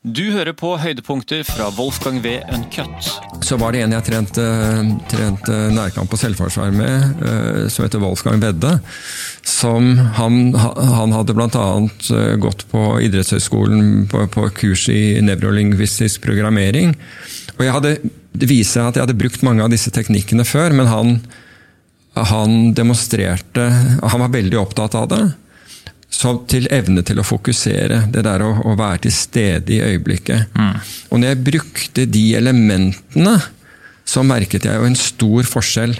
Du hører på høydepunkter fra Wolfgang V. Uncut. Så var det en jeg trente, trente nærkamp på selvforsvar med, eh, som heter Wolfgang Vedde. Som han, han hadde bl.a. Eh, gått på idrettshøyskolen på, på kurs i nevrolingvistisk programmering. Og jeg hadde, Det viser at jeg hadde brukt mange av disse teknikkene før, men han, han demonstrerte Han var veldig opptatt av det. Så til evne til å fokusere. Det der å, å være til stede i øyeblikket. Mm. Og når jeg brukte de elementene, så merket jeg jo en stor forskjell.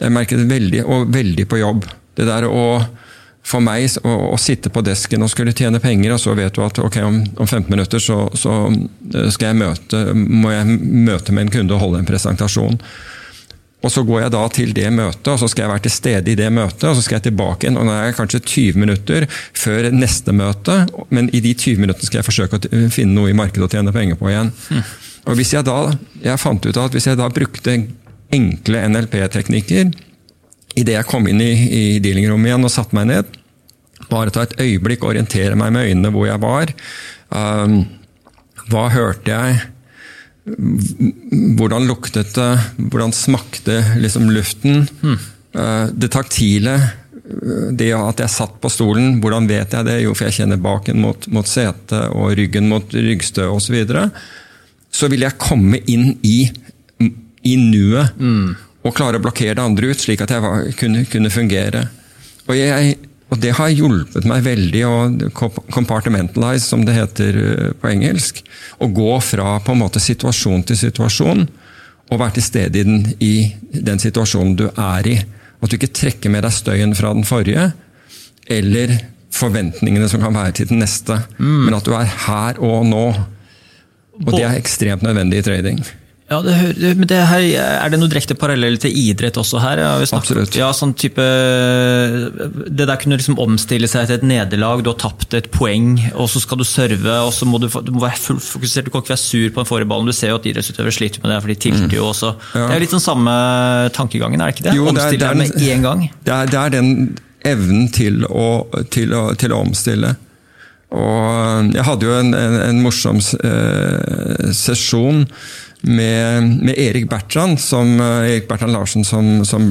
Jeg merket veldig, og veldig på jobb. Det der å for meg å, å, sitte på desken og skulle tjene penger, og så vet du at ok, om, om 15 minutter så, så skal jeg møte, må jeg møte med en kunde og holde en presentasjon. Og Så går jeg da til det møtet, og så skal jeg være til stede i det møtet. og Så skal jeg tilbake igjen, og nå er jeg kanskje 20 minutter før neste møte. Men i de 20 minuttene skal jeg forsøke å finne noe i markedet å tjene penger på igjen. Mm. Og hvis Jeg da, jeg fant ut at hvis jeg da brukte enkle NLP-teknikker idet jeg kom inn i, i dealingrommet igjen og satte meg ned, bare ta et øyeblikk, orientere meg med øynene hvor jeg var. Um, hva hørte jeg? Hvordan luktet det? Hvordan smakte liksom luften? Mm. Det taktile, det at jeg satt på stolen, hvordan vet jeg det? Jo, for jeg kjenner baken mot, mot setet og ryggen mot ryggstø osv. Så, videre. så vil jeg komme inn i, i nuet mm. og klare å blokkere det andre ut, slik at jeg var, kunne, kunne, fungere. Og jeg og det har hjulpet meg veldig å compartmentalize, som det heter eh, på engelsk. Å gå fra på en måte situasjon til situasjon og være til stede i den, i den situasjonen du er i. At du ikke trekker med deg støyen fra den forrige, eller forventningene som kan være til den neste. Mm. Men at du er her og nå. Og det er ekstremt nødvendig i trading. Ja, det, men det her, Er det noe direkte parallell til idrett også her? Ja, Absolutt. Ja, sånn type, Det der kunne liksom omstille seg til et nederlag. Du har tapt et poeng, og så skal du serve. og så må Du, du må være fullt fokusert, du kan ikke være sur på den forrige ballen. Du ser jo at idrettsutøvere sliter med det, for de tilter jo også. Ja. Det er litt sånn samme tankegangen, er det ikke det? Jo, omstille deg med én gang. Det er, det er, den evnen til å, til å, til å omstille. Og jeg hadde jo en, en, en morsom eh, sesjon med, med, Erik Bertrand, som, eh, Erik Bertrand Larsen, som, som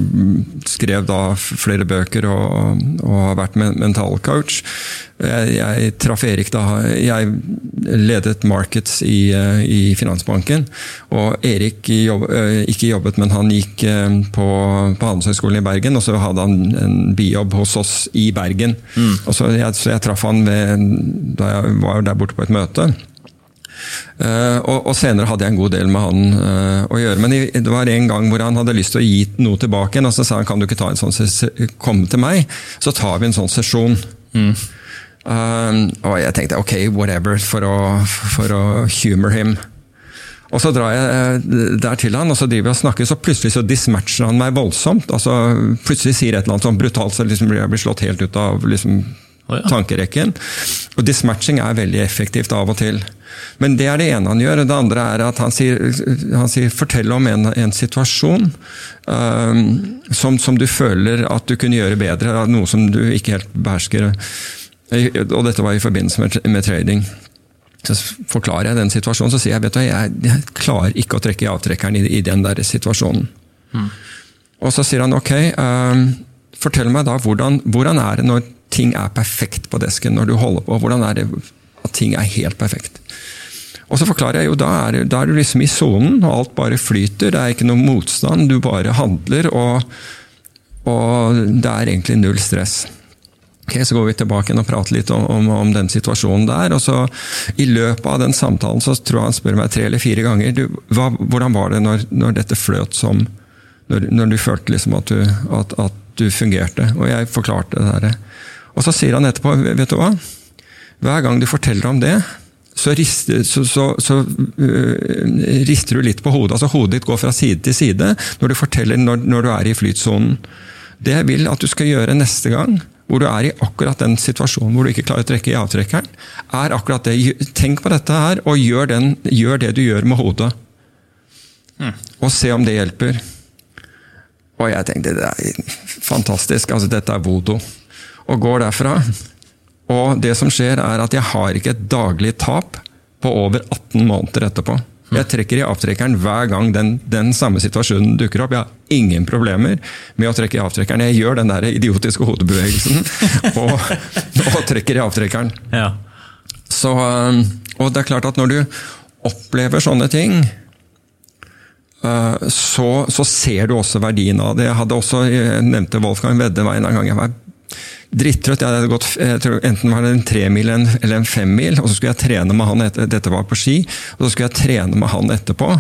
skrev da flere bøker og, og har vært mentalcoach. Jeg, jeg traff Erik da Jeg ledet Markets i, eh, i Finansbanken. Og Erik jobb, eh, ikke jobbet, men han gikk på, på Handelshøyskolen i Bergen, og så hadde han en bijobb hos oss i Bergen. Mm. Og så jeg, så jeg traff han ved, da jeg var der borte på et møte. Uh, og, og, senere hadde jeg en god del med han uh, å gjøre. Men det var en gang hvor han hadde lyst til å gi noe tilbake. Og så sa han kan du ikke ta en sånn komme til meg, så tar vi en sånn sesjon. Mm. Uh, og jeg tenkte ok, whatever, for å, for å humor him. Og så drar jeg der til han, og så driver vi og snakker, så plutselig så dismatcher han meg voldsomt. altså Plutselig sier et eller annet sånn brutalt, så liksom blir jeg blir slått helt ut av liksom, oh, ja. tankerekken. Og dismatching er veldig effektivt av og til. Men det er det ene han gjør. og Det andre er at han sier, han sier 'fortell om en, en situasjon um, som, som, du føler at du kunne gjøre bedre', noe som du ikke helt behersker. Og dette var i forbindelse med, med trading. Så forklarer jeg den situasjonen, så sier jeg vet du, jeg, jeg klarer ikke å trekke i avtrekkeren i, i den der situasjonen. Mm. Og så sier han ok, um, fortell meg da hvordan, hvordan er det når ting er perfekt på desken, når du holder på? Hvordan er det at ting er helt perfekt? Og så forklarer jeg jo, da er, da er du liksom i sonen, og alt bare flyter. Det er ikke noe motstand, du bare handler, og, og det er egentlig null stress. Ok, Så går vi tilbake og prater litt om, om, om, den situasjonen der. og så I løpet av den samtalen så tror jeg han spør meg tre eller fire ganger du, hva, hvordan var det når, når dette fløt som når, når, du følte liksom at du, at, at du fungerte. Og jeg forklarte det der. Og så sier han etterpå, vet du hva? Hver gang du forteller om det, så rister, så, så, så, uh, rister, du litt på hodet. altså Hodet ditt går fra side til side når du forteller når, når du er i flytsonen. Det jeg vil at du skal gjøre neste gang, hvor du er i akkurat den situasjonen hvor du ikke klarer å trekke i avtrekkeren, er akkurat det. Tenk på dette her, og gjør, den, gjør det du gjør med hodet. Mm. Og se om det hjelper. Og jeg tenkte det er fantastisk. altså Dette er vodo. Og går derfra og det som skjer, er at jeg har ikke et daglig tap, på over 18 måneder etterpå. Jeg trekker i avtrekkeren hver gang den, den, samme situasjonen dukker opp. Jeg ingen problemer med å trekke i avtrekkeren. Jeg gjør den der idiotiske hodebevegelsen og, og trekker i avtrekkeren. Ja. Så, um, og det er klart at når du opplever sånne ting, uh, så, så ser du også verdien av det. Jeg hadde også, jeg nevnte Wolfgang Veddeveien en gang jeg var drittrøtt. Jeg hadde gått jeg tror, enten var det en tremil eller en femmil, og så skulle jeg trene med han etter, dette var på ski, og så skulle jeg trene med han etterpå.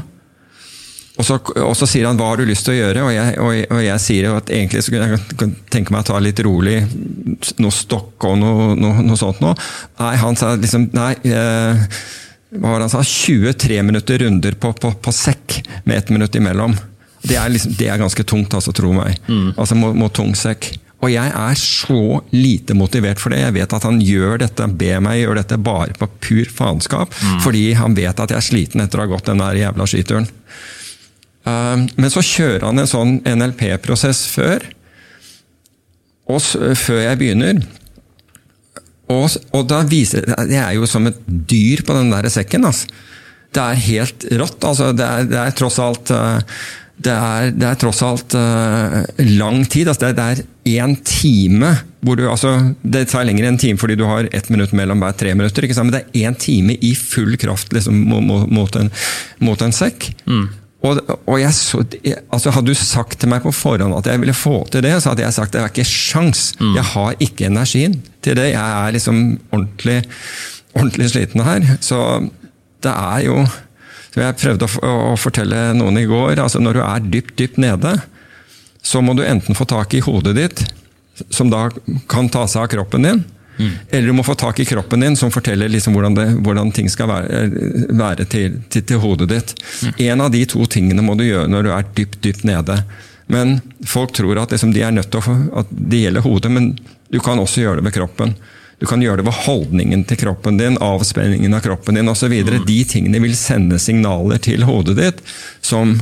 Og så, og så, sier han 'hva har du lyst til å gjøre?' Og jeg, og, og jeg sier at egentlig så kunne jeg tenke meg å ta litt rolig, noe stokk og noe, noe, noe sånt noe. Nei, han sa liksom Nei. Eh, hva var det han sa? 23 minutter runder på, på, på sekk med ett minutt imellom. Det er, liksom, det er ganske tungt, altså, tro meg. Mm. Altså mot, mot tung sekk. Og jeg er så lite motivert for det. Jeg vet at han gjør dette, ber meg gjøre dette bare på pur faenskap. Mm. Fordi han vet at jeg er sliten etter å ha gått den der jævla skituren. Uh, men så kjører han en sånn NLP-prosess før. Før jeg begynner. Og, og, da viser det er jo som et dyr på den der sekken. Altså. Det er helt rått. Altså, det, er, det er tross alt uh, det er, det er, tross alt uh, lang tid. Altså det, er én time hvor du altså, Det tar lenger enn en time fordi du har ett minutt mellom hver tre minutter. Men det er én time i full kraft liksom, mot, mot, en, mot, en, sekk. Mm. Og, og jeg så, altså Hadde du sagt til meg på forhånd at jeg ville få til det, så hadde jeg sagt at det var ikke sjans. Mm. Jeg har ikke energien til det. Jeg er liksom ordentlig, ordentlig sliten her. Så det er jo som jeg prøvde å, å, fortelle noen i går altså Når du er dypt, dypt nede, så må du enten få tak i hodet ditt, som da kan ta seg av kroppen din, mm. eller du må få tak i kroppen din, som forteller liksom hvordan, det, hvordan, ting skal være, være til, til, til, hodet ditt. Mm. En av de to tingene må du gjøre når du er dypt, dypt nede. Men folk tror at liksom de er nødt til å at det gjelder hodet, men du kan også gjøre det med kroppen. Du kan gjøre det ved holdningen til kroppen din, avspenningen av kroppen din osv. Mm. De tingene vil sende signaler til hodet ditt som,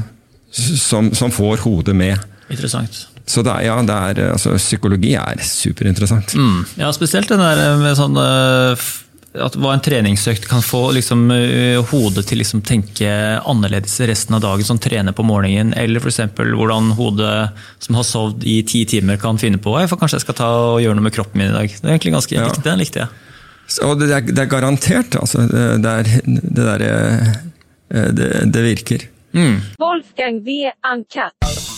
som, som får hodet med. Interessant. Så det er, ja, det er, altså, psykologi er superinteressant. Mm. Ja, spesielt den der med sånn uh, at hva en treningsøkt kan få liksom, eh, hodet til å liksom, tenke annerledes resten av dagen, som trener på morgenen, eller f.eks. hvordan hodet som har sovet i ti timer, kan finne på for kanskje jeg skal ta og gjøre noe med kroppen min i dag. Det er egentlig ganske ja. Den likte jeg. Og det er, det er garantert. Altså, det, er, det, der, eh, det, det virker. Mm. Wolfgang V. Ankat.